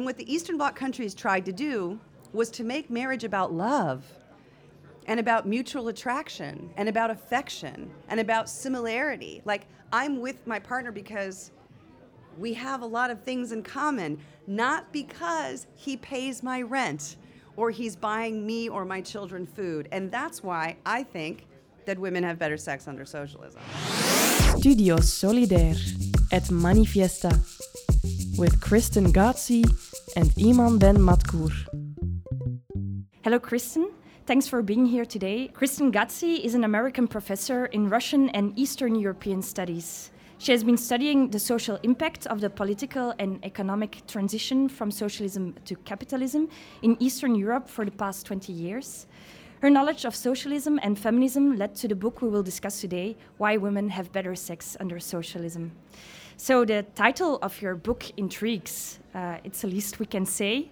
And what the Eastern Bloc countries tried to do was to make marriage about love and about mutual attraction and about affection and about similarity. Like, I'm with my partner because we have a lot of things in common, not because he pays my rent or he's buying me or my children food. And that's why I think that women have better sex under socialism. Studio Solidaire at Manifiesta with Kirsten Ghodsee and Iman Ben Matkour. Hello, Kirsten. Thanks for being here today. Kirsten Ghodsee is an American professor in Russian and Eastern European studies. She has been studying the social impact of the political and economic transition from socialism to capitalism in Eastern Europe for the past 20 years. Her knowledge of socialism and feminism led to the book we will discuss today Why Women Have Better Sex Under Socialism. So, the title of your book intrigues. Uh, it's the least we can say.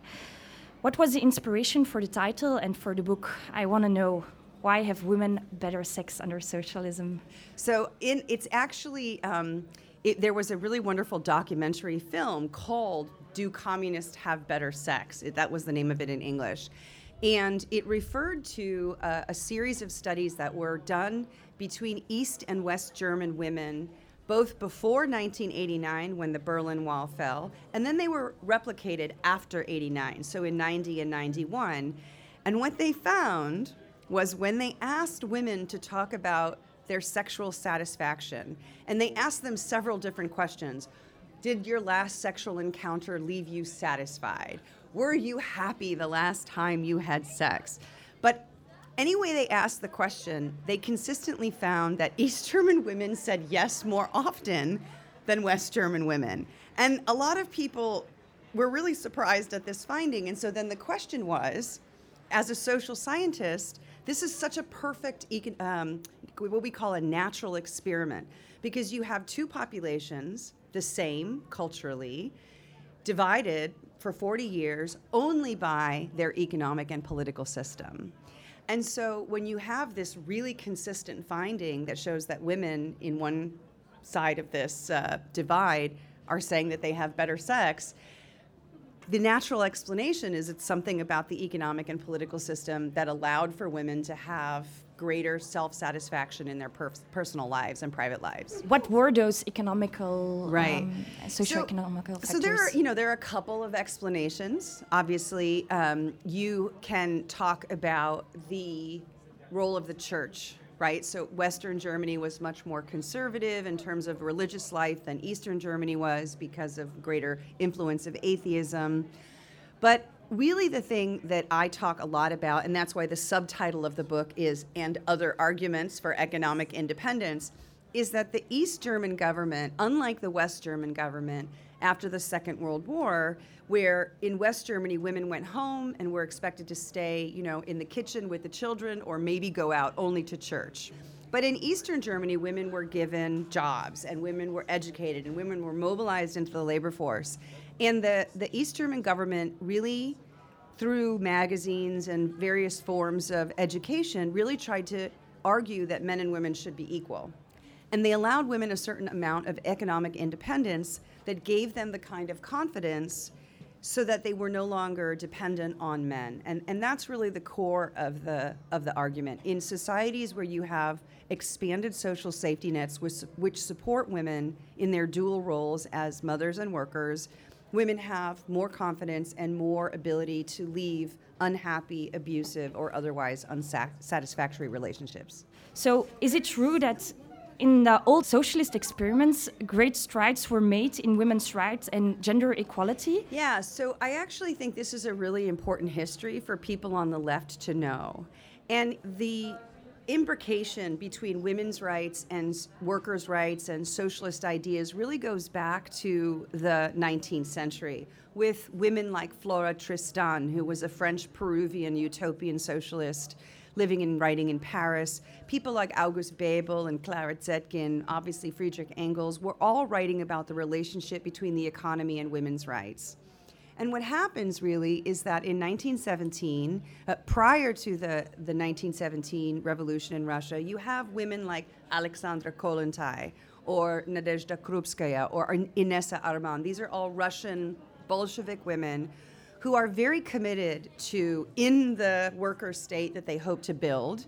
What was the inspiration for the title and for the book? I want to know why have women better sex under socialism? So, in it's actually um, it, there was a really wonderful documentary film called "Do Communists Have Better Sex?" It, that was the name of it in English, and it referred to uh, a series of studies that were done between East and West German women both before 1989 when the Berlin Wall fell, and then they were replicated after 89, so in 90 and 91. And what they found was when they asked women to talk about their sexual satisfaction, and they asked them several different questions. Did your last sexual encounter leave you satisfied? Were you happy the last time you had sex? But any way they asked the question, they consistently found that East German women said yes more often than West German women. And a lot of people were really surprised at this finding. And so then the question was as a social scientist, this is such a perfect, um, what we call a natural experiment, because you have two populations, the same culturally, divided for 40 years only by their economic and political system. And so when you have this really consistent finding that shows that women in one side of this uh, divide are saying that they have better sex, the natural explanation is it's something about the economic and political system that allowed for women to have greater self-satisfaction in their per- personal lives and private lives. What were those economical, right, um, socioeconomical so, factors? So there are, you know, there are a couple of explanations. Obviously, um, you can talk about the role of the church. Right, so Western Germany was much more conservative in terms of religious life than Eastern Germany was because of greater influence of atheism. But really the thing that I talk a lot about, and that's why the subtitle of the book is And Other Arguments for Economic Independence, is that the East German government, unlike the West German government after the Second World War, where in West Germany women went home and were expected to stay, you know, in the kitchen with the children or maybe go out only to church. But in Eastern Germany, women were given jobs and women were educated and women were mobilized into the labor force. And the, the East German government really, through magazines and various forms of education, really tried to argue that men and women should be equal. And they allowed women a certain amount of economic independence that gave them the kind of confidence so that they were no longer dependent on men. And, and that's really the core of the, of the argument. In societies where you have expanded social safety nets which, which support women in their dual roles as mothers and workers, women have more confidence and more ability to leave unhappy, abusive, or otherwise unsatisfactory relationships. So, is it true that in the old socialist experiments, great strides were made in women's rights and gender equality? Yeah, so I actually think this is a really important history for people on the left to know. And the imbrication between women's rights and workers' rights and socialist ideas really goes back to the 19th century with women like Flora Tristan, who was a French Peruvian utopian socialist living and writing in Paris. People like August Bebel and Clara Zetkin, obviously Friedrich Engels, were all writing about the relationship between the economy and women's rights. And what happens really is that in 1917, uh, prior to the, the 1917 revolution in Russia, you have women like Alexandra Kollontai or Nadezhda Krupskaya or Inessa Armand. These are all Russian Bolshevik women who are very committed to, in the worker state that they hope to build,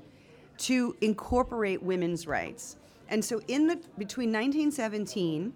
to incorporate women's rights. And so, in the between 1917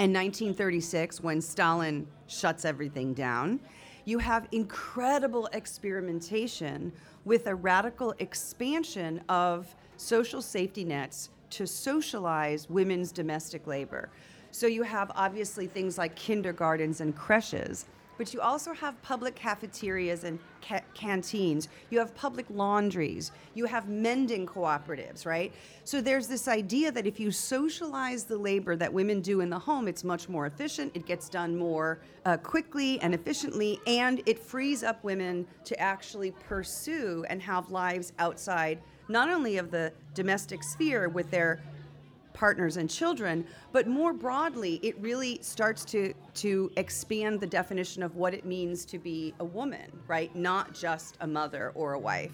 and 1936, when Stalin shuts everything down, you have incredible experimentation with a radical expansion of social safety nets to socialize women's domestic labor. So you have obviously things like kindergartens and creches, but you also have public cafeterias and ca- canteens. You have public laundries. You have mending cooperatives, right? So there's this idea that if you socialize the labor that women do in the home, it's much more efficient. It gets done more uh, quickly and efficiently, and it frees up women to actually pursue and have lives outside not only of the domestic sphere with their partners and children, but more broadly, it really starts to to expand the definition of what it means to be a woman, right? Not just a mother or a wife.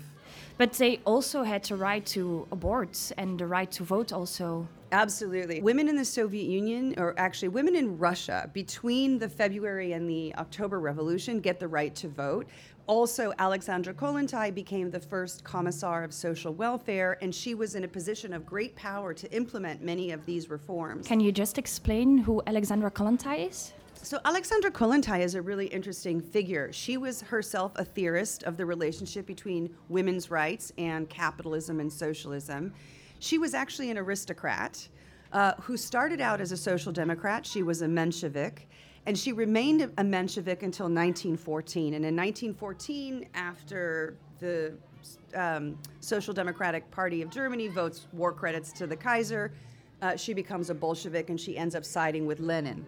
But they also had the right to abort and the right to vote also. Absolutely. Women in the Soviet Union, or actually women in Russia, between the February and the October Revolution, get the right to vote. Also, Alexandra Kollontai became the first commissar of social welfare, and she was in a position of great power to implement many of these reforms. Can you just explain who Alexandra Kollontai is? So, Alexandra Kollontai is a really interesting figure. She was herself a theorist of the relationship between women's rights and capitalism and socialism. She was actually an aristocrat uh, who started out as a social democrat. She was a Menshevik and she remained a Menshevik until 1914. And in 1914, after the um, Social Democratic Party of Germany votes war credits to the Kaiser, uh, she becomes a Bolshevik and she ends up siding with Lenin.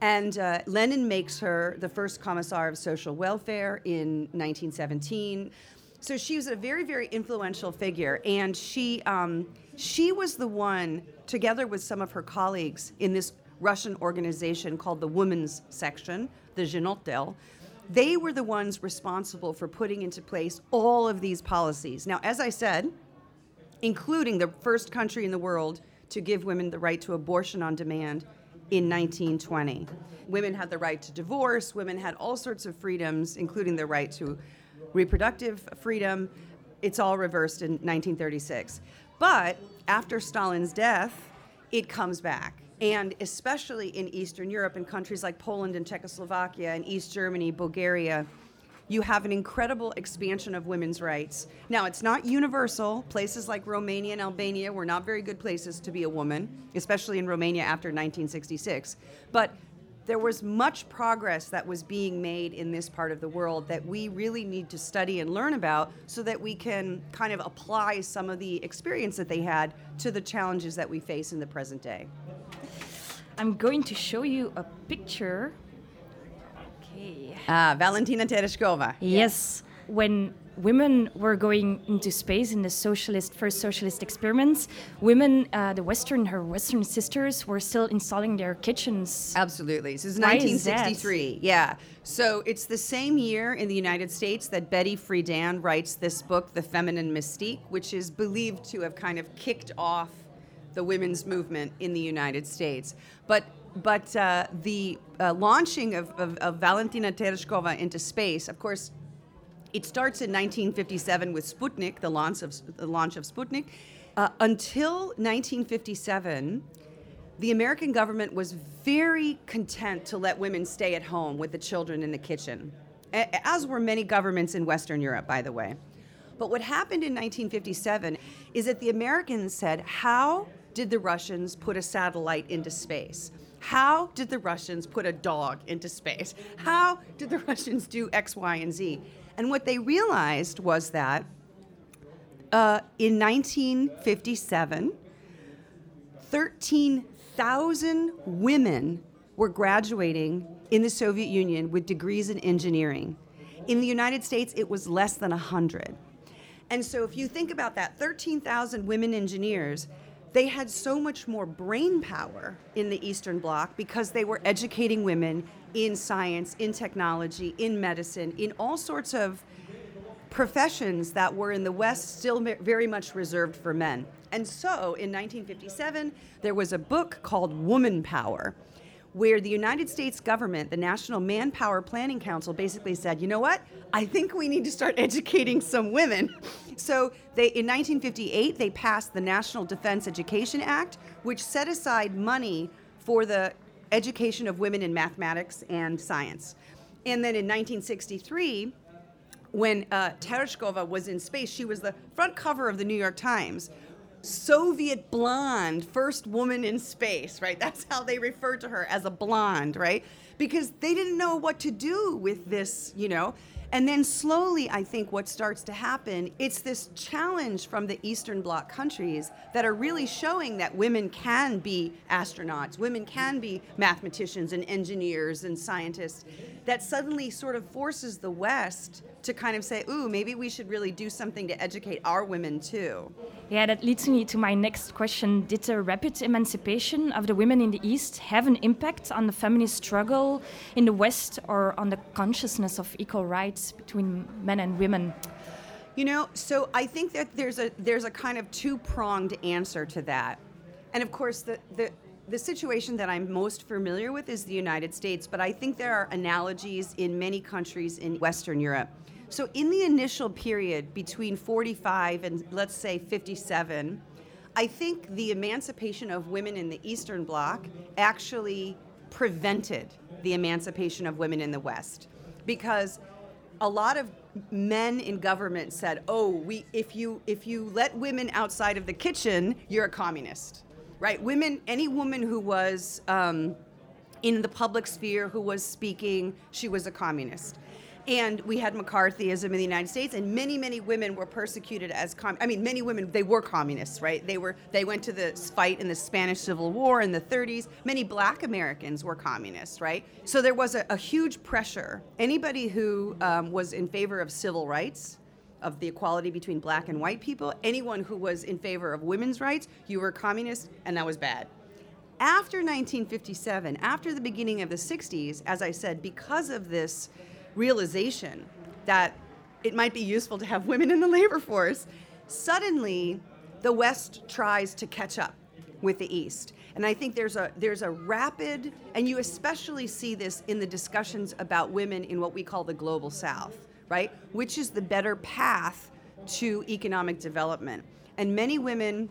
And uh, Lenin makes her the first commissar of social welfare in 1917. So she was a very, very influential figure, and she um, she was the one, together with some of her colleagues in this Russian organization called the Women's Section, the Zhenotdel. They were the ones responsible for putting into place all of these policies. Now, as I said, including the first country in the world to give women the right to abortion on demand in 1920. Women had the right to divorce, women had all sorts of freedoms, including the right to reproductive freedom. It's all reversed in 1936. But after Stalin's death, it comes back and especially in Eastern Europe in countries like Poland and Czechoslovakia and East Germany, Bulgaria, you have an incredible expansion of women's rights. Now, it's not universal. Places like Romania and Albania were not very good places to be a woman, especially in Romania after 1966. But there was much progress that was being made in this part of the world that we really need to study and learn about so that we can kind of apply some of the experience that they had to the challenges that we face in the present day. I'm going to show you a picture. Okay. Ah, Valentina Tereshkova. Yes. When women were going into space in the socialist first socialist experiments, women, uh, the Western her Western sisters, were still installing their kitchens. Absolutely. This is Why 1963. is yeah. So it's the same year in the United States that Betty Friedan writes this book, The Feminine Mystique, which is believed to have kind of kicked off the women's movement in the United States. But but uh, the uh, launching of, of, of Valentina Tereshkova into space, of course, it starts in 1957 with Sputnik, the launch of, the launch of Sputnik. Uh, until 1957, the American government was very content to let women stay at home with the children in the kitchen, as were many governments in Western Europe, by the way. But what happened in 1957 is that the Americans said, How did the Russians put a satellite into space? How did the Russians put a dog into space? How did the Russians do X, Y, and Z? And what they realized was that uh, in 1957, 13,000 women were graduating in the Soviet Union with degrees in engineering. In the United States, it was less than 100. And so if you think about that, 13,000 women engineers, they had so much more brain power in the Eastern Bloc because they were educating women in science, in technology, in medicine, in all sorts of professions that were in the West still very much reserved for men. And so in 1957, there was a book called Woman Power, where the United States government, the National Manpower Planning Council, basically said, you know what? I think we need to start educating some women. So they, in 1958, they passed the National Defense Education Act, which set aside money for the education of women in mathematics and science. And then in 1963, when uh, Tereshkova was in space, she was the front cover of the New York Times Soviet blonde, first woman in space, right? That's how they referred to her as a blonde, right? Because they didn't know what to do with this, you know. And then slowly, I think what starts to happen, it's this challenge from the Eastern Bloc countries that are really showing that women can be astronauts, women can be mathematicians and engineers and scientists, that suddenly sort of forces the West to kind of say, ooh, maybe we should really do something to educate our women too. Yeah, that leads me to my next question. Did the rapid emancipation of the women in the East have an impact on the feminist struggle in the West or on the consciousness of equal rights between men and women? You know, so I think that there's a there's a kind of two-pronged answer to that. And of course the, the the situation that I'm most familiar with is the United States, but I think there are analogies in many countries in Western Europe. So, in the initial period between 45 and let's say 57, I think the emancipation of women in the Eastern Bloc actually prevented the emancipation of women in the West because a lot of men in government said, "Oh, we if you if you let women outside of the kitchen, you're a communist." Right? Women, any woman who was um, in the public sphere who was speaking, she was a communist and we had McCarthyism in the United States, and many, many women were persecuted as com- I mean, many women they were communists, right? They were they went to the fight in the Spanish Civil War in the 30s. Many Black Americans were communists, right? So there was a, a huge pressure. Anybody who um, was in favor of civil rights, of the equality between Black and white people, anyone who was in favor of women's rights, you were a communist, and that was bad. After 1957, after the beginning of the 60s, as I said, because of this realization that it might be useful to have women in the labor force, suddenly the West tries to catch up with the East. And I think there's a there's a rapid and you especially see this in the discussions about women in what we call the global south, right? Which is the better path to economic development. And many women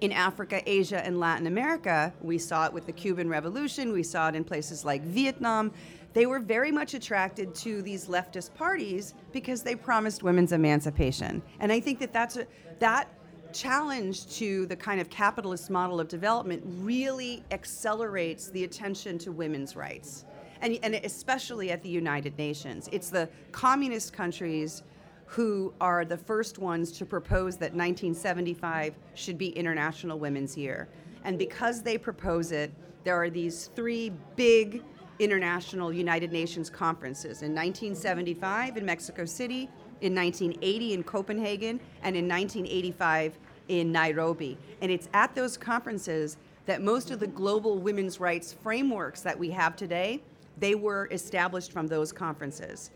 in Africa, Asia, and Latin America, we saw it with the Cuban Revolution, we saw it in places like Vietnam, they were very much attracted to these leftist parties because they promised women's emancipation. And I think that that's a, that challenge to the kind of capitalist model of development really accelerates the attention to women's rights. And, and especially at the United Nations. It's the communist countries who are the first ones to propose that 1975 should be International Women's Year. And because they propose it, there are these three big international United Nations conferences in 1975 in Mexico City, in 1980 in Copenhagen, and in 1985 in Nairobi. And it's at those conferences that most of the global women's rights frameworks that we have today, they were established from those conferences.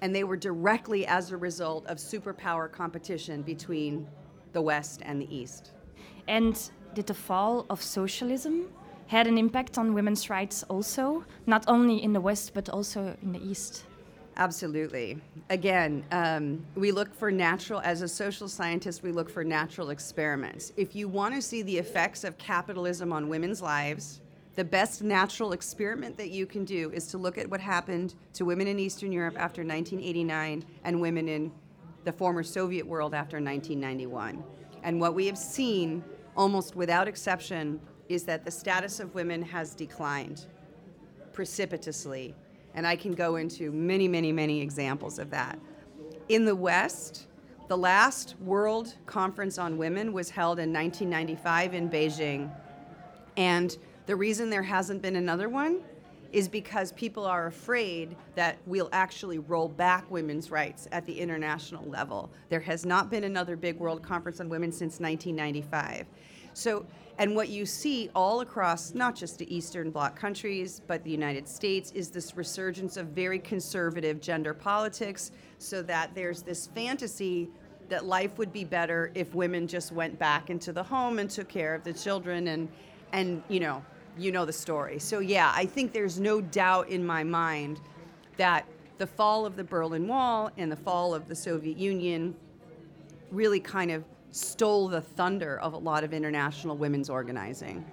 And they were directly as a result of superpower competition between the West and the East. And did the fall of socialism had an impact on women's rights also, not only in the West but also in the East. Absolutely. Again, um, we look for natural, as a social scientist, we look for natural experiments. If you want to see the effects of capitalism on women's lives, the best natural experiment that you can do is to look at what happened to women in Eastern Europe after 1989 and women in the former Soviet world after 1991. And what we have seen, almost without exception, is that the status of women has declined precipitously. And I can go into many, many, many examples of that. In the West, the last World Conference on Women was held in 1995 in Beijing. And the reason there hasn't been another one is because people are afraid that we'll actually roll back women's rights at the international level. There has not been another big World Conference on Women since 1995. So and what you see all across not just the Eastern Bloc countries, but the United States, is this resurgence of very conservative gender politics, so that there's this fantasy that life would be better if women just went back into the home and took care of the children and, and you know, you know the story. So, yeah, I think there's no doubt in my mind that the fall of the Berlin Wall and the fall of the Soviet Union really kind of stole the thunder of a lot of international women's organizing.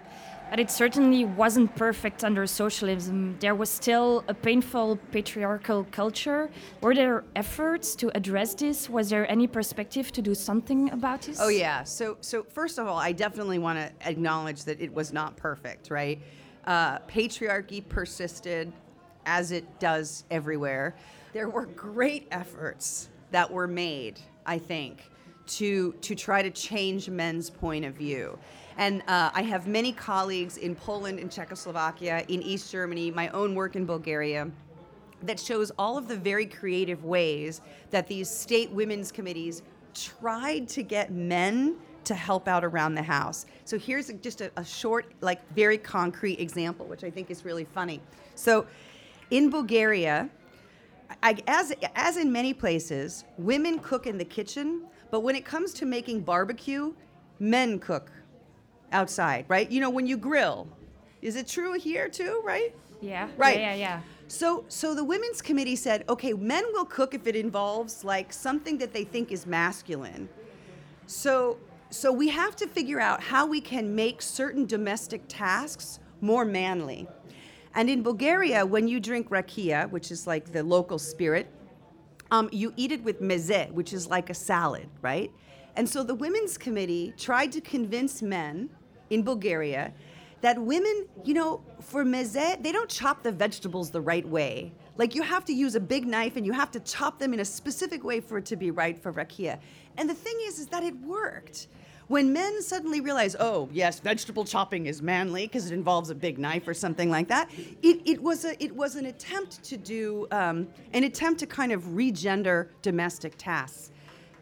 But it certainly wasn't perfect under socialism. There was still a painful patriarchal culture. Were there efforts to address this? Was there any perspective to do something about this? Oh yeah. So so first of all, I definitely want to acknowledge that it was not perfect, right? Uh, patriarchy persisted, as it does everywhere. There were great efforts that were made, I think, to to try to change men's point of view. And uh, I have many colleagues in Poland, in Czechoslovakia, in East Germany, my own work in Bulgaria, that shows all of the very creative ways that these state women's committees tried to get men to help out around the house. So here's just a, a short, like very concrete example, which I think is really funny. So in Bulgaria, I, as, as in many places, women cook in the kitchen, but when it comes to making barbecue, men cook outside, right? You know, when you grill. Is it true here too, right? Yeah. Right. Yeah, yeah, yeah. So so the women's committee said, "Okay, men will cook if it involves like something that they think is masculine." So so we have to figure out how we can make certain domestic tasks more manly. And in Bulgaria, when you drink rakia, which is like the local spirit, um, you eat it with meze, which is like a salad, right? And so the women's committee tried to convince men in Bulgaria that women, you know, for meze, they don't chop the vegetables the right way. Like you have to use a big knife and you have to chop them in a specific way for it to be right for rakia. And the thing is, is that it worked. When men suddenly realize, oh yes, vegetable chopping is manly because it involves a big knife or something like that, it, it was a it was an attempt to do um, an attempt to kind of regender domestic tasks.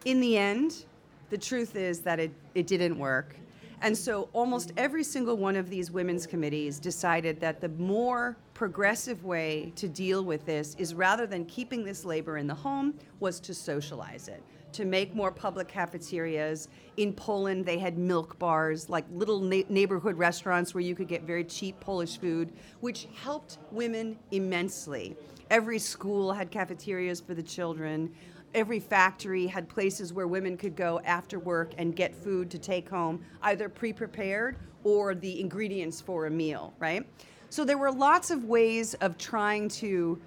In the end, the truth is that it, it didn't work. And so almost every single one of these women's committees decided that the more progressive way to deal with this is rather than keeping this labor in the home was to socialize it to make more public cafeterias. In Poland, they had milk bars, like little na- neighborhood restaurants where you could get very cheap Polish food, which helped women immensely. Every school had cafeterias for the children every factory had places where women could go after work and get food to take home, either pre prepared or the ingredients for a meal, right? So there were lots of ways of trying to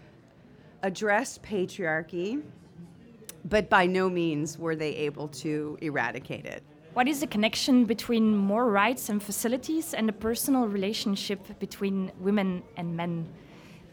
address patriarchy, but by no means were they able to eradicate it. What is the connection between more rights and facilities and the personal relationship between women and men?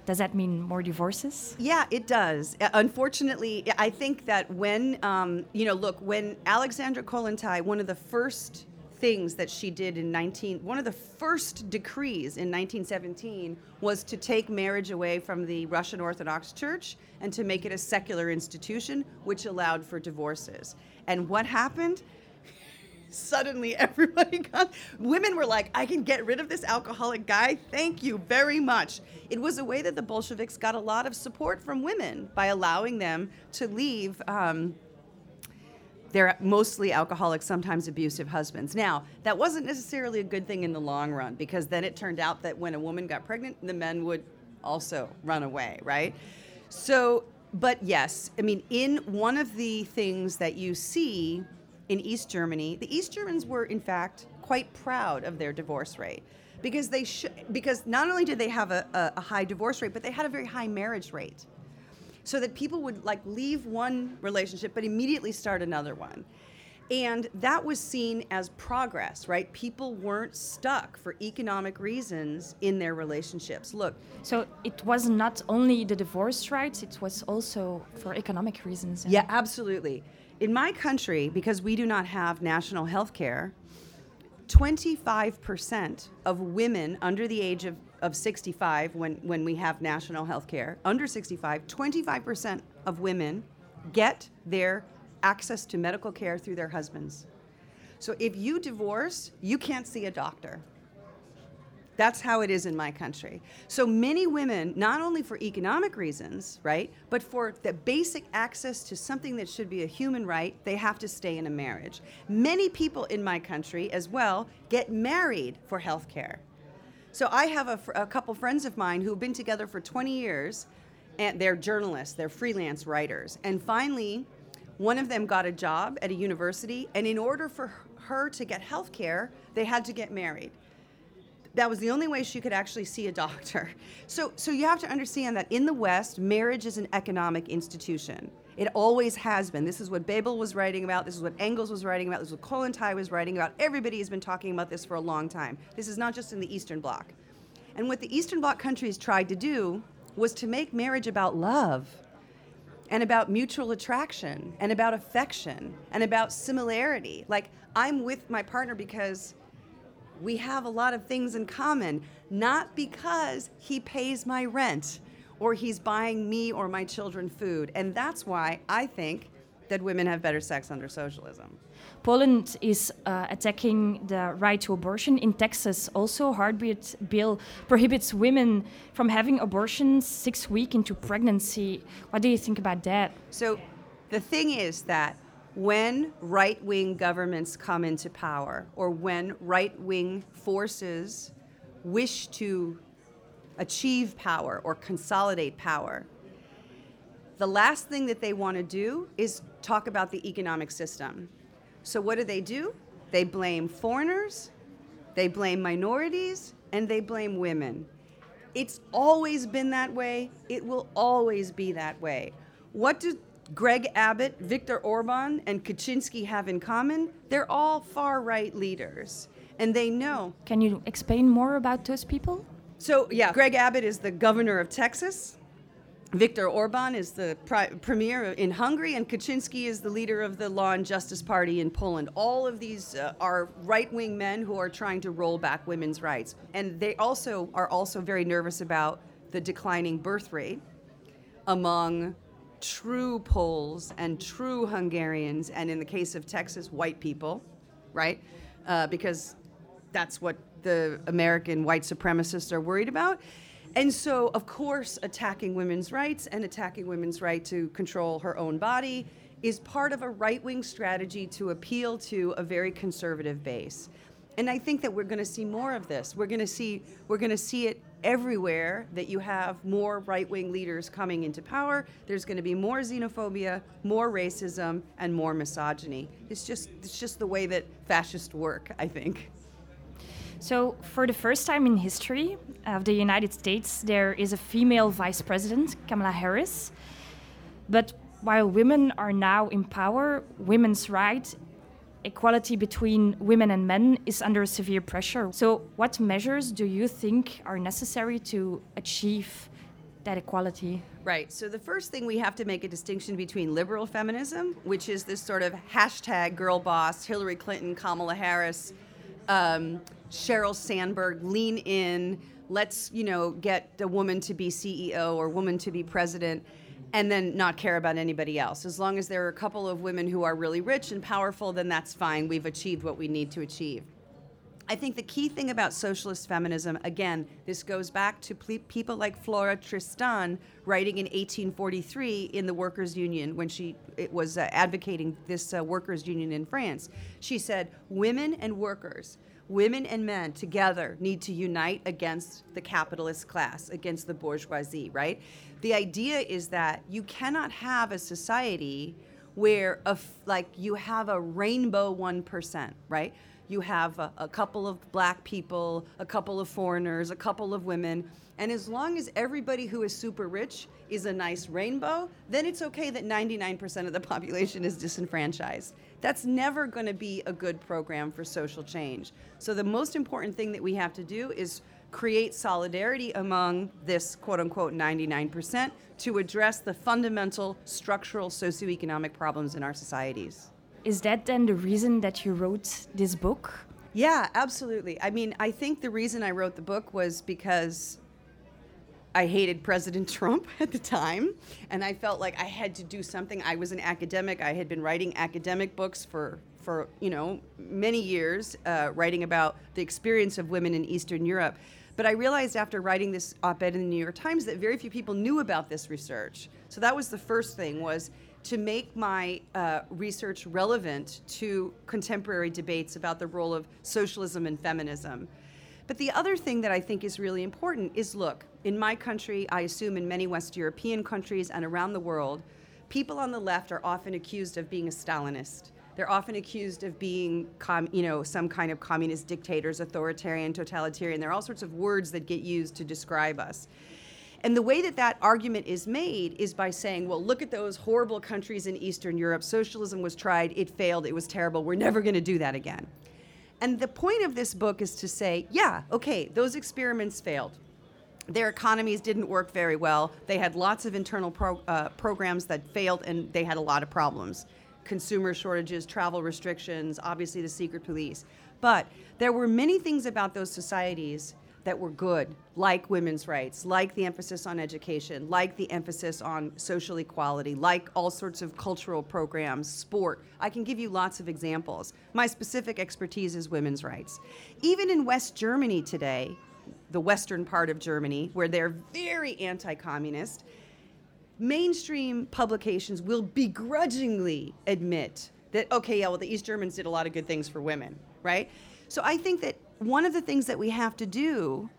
Does that mean more divorces? Yeah, it does. Uh, Unfortunately, I think that when, um, you know, look, when Alexandra Kollontai, one of the first things that she did in 19, one of the first decrees in 1917 was to take marriage away from the Russian Orthodox Church and to make it a secular institution, which allowed for divorces. And what happened? suddenly everybody got women were like i can get rid of this alcoholic guy thank you very much it was a way that the bolsheviks got a lot of support from women by allowing them to leave um, their mostly alcoholic sometimes abusive husbands. Now that wasn't necessarily a good thing in the long run because then it turned out that when a woman got pregnant the men would also run away right? So but yes i mean in one of the things that you see in East Germany, the East Germans were in fact quite proud of their divorce rate. Because they sh- because not only did they have a, a, a high divorce rate, but they had a very high marriage rate. So that people would like leave one relationship but immediately start another one. And that was seen as progress, right? People weren't stuck for economic reasons in their relationships. Look. So it was not only the divorce rights, it was also for economic reasons. Yeah, absolutely. In my country, because we do not have national health care, 25% of women under the age of, of 65, when, when we have national health care, under 65, 25% of women get their access to medical care through their husbands. So if you divorce, you can't see a doctor. That's how it is in my country. So many women, not only for economic reasons, right, but for the basic access to something that should be a human right, they have to stay in a marriage. Many people in my country as well get married for health care. So I have a, a couple friends of mine who've been together for 20 years, and they're journalists, they're freelance writers. And finally, one of them got a job at a university, and in order for her to get health care, they had to get married. That was the only way she could actually see a doctor. So, so you have to understand that in the West, marriage is an economic institution. It always has been. This is what Bebel was writing about. This is what Engels was writing about. This is what Kollontai was writing about. Everybody has been talking about this for a long time. This is not just in the Eastern Bloc. And what the Eastern Bloc countries tried to do was to make marriage about love and about mutual attraction and about affection and about similarity. Like, I'm with my partner because we have a lot of things in common, not because he pays my rent or he's buying me or my children food. And that's why I think that women have better sex under socialism. Poland is uh, attacking the right to abortion. In Texas, also, heartbeat bill prohibits women from having abortions six weeks into pregnancy. What do you think about that? So, the thing is that when right wing governments come into power, or when right wing forces wish to achieve power or consolidate power, the last thing that they want to do is talk about the economic system. So, what do they do? They blame foreigners, they blame minorities, and they blame women. It's always been that way, it will always be that way. What do Greg Abbott, Viktor Orban, and Kaczynski have in common? They're all far right leaders, and they know. Can you explain more about those people? So, yeah, Greg Abbott is the governor of Texas. Viktor Orban is the pri- premier in Hungary, and Kaczynski is the leader of the Law and Justice Party in Poland. All of these uh, are right-wing men who are trying to roll back women's rights, and they also are also very nervous about the declining birth rate among true Poles and true Hungarians, and in the case of Texas, white people, right? Uh, because that's what the American white supremacists are worried about. And so, of course, attacking women's rights and attacking women's right to control her own body is part of a right wing strategy to appeal to a very conservative base. And I think that we're going to see more of this. We're going to see we're going to see it everywhere that you have more right-wing leaders coming into power. There's going to be more xenophobia, more racism, and more misogyny. It's just it's just the way that fascists work, I think. So, for the first time in history of the United States, there is a female vice president, Kamala Harris. But while women are now in power, women's rights, equality between women and men is under severe pressure. So, what measures do you think are necessary to achieve that equality? Right. So the first thing we have to make a distinction between liberal feminism, which is this sort of hashtag girl boss, Hillary Clinton, Kamala Harris, um, Sheryl Sandberg, lean in, let's, you know, get a woman to be CEO or woman to be president and then not care about anybody else. As long as there are a couple of women who are really rich and powerful, then that's fine. We've achieved what we need to achieve. I think the key thing about socialist feminism, again, this goes back to ple- people like Flora Tristan writing in 1843 in the Workers' Union when she it was uh, advocating this uh, workers' union in France. She said, "Women and workers, women and men together need to unite against the capitalist class, against the bourgeoisie." Right? The idea is that you cannot have a society where a f- like you have a rainbow one percent, right? you have a, a, couple of black people, a couple of foreigners, a couple of women. And as long as everybody who is super rich is a nice rainbow, then it's okay that 99% of the population is disenfranchised. That's never going to be a good program for social change. So the most important thing that we have to do is create solidarity among this quote unquote 99% to address the fundamental structural socioeconomic problems in our societies. Is that then the reason that you wrote this book? Yeah, absolutely. I mean, I think the reason I wrote the book was because I hated President Trump at the time, and I felt like I had to do something. I was an academic. I had been writing academic books for for you know many years, uh, writing about the experience of women in Eastern Europe. But I realized after writing this op-ed in the New York Times that very few people knew about this research. So that was the first thing was to make my uh, research relevant to contemporary debates about the role of socialism and feminism. But the other thing that I think is really important is look, in my country, I assume in many West European countries and around the world, people on the left are often accused of being a Stalinist. They're often accused of being, com, you know, some kind of communist dictators, authoritarian, totalitarian. There are all sorts of words that get used to describe us. And the way that that argument is made is by saying, well, look at those horrible countries in Eastern Europe. Socialism was tried, it failed, it was terrible. We're never going to do that again. And the point of this book is to say, yeah, okay, those experiments failed. Their economies didn't work very well. They had lots of internal pro- uh, programs that failed, and they had a lot of problems consumer shortages, travel restrictions, obviously the secret police. But there were many things about those societies that were good, like women's rights, like the emphasis on education, like the emphasis on social equality, like all sorts of cultural programs, sport. I can give you lots of examples. My specific expertise is women's rights. Even in West Germany today, the western part of Germany, where they're very anti communist, mainstream publications will begrudgingly admit that, okay, yeah, well, the East Germans did a lot of good things for women, right? So I think that one of the things that we have to do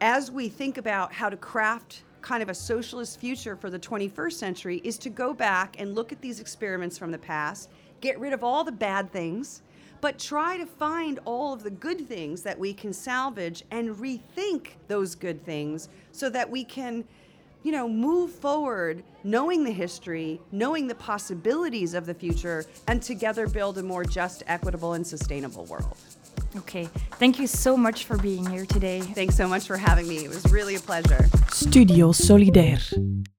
as we think about how to craft kind of a socialist future for the 21st century is to go back and look at these experiments from the past, get rid of all the bad things, but try to find all of the good things that we can salvage and rethink those good things so that we can you know move forward knowing the history knowing the possibilities of the future and together build a more just equitable and sustainable world Okay, thank you so much for being here today. Thanks so much for having me. It was really a pleasure. Studio Solidaire.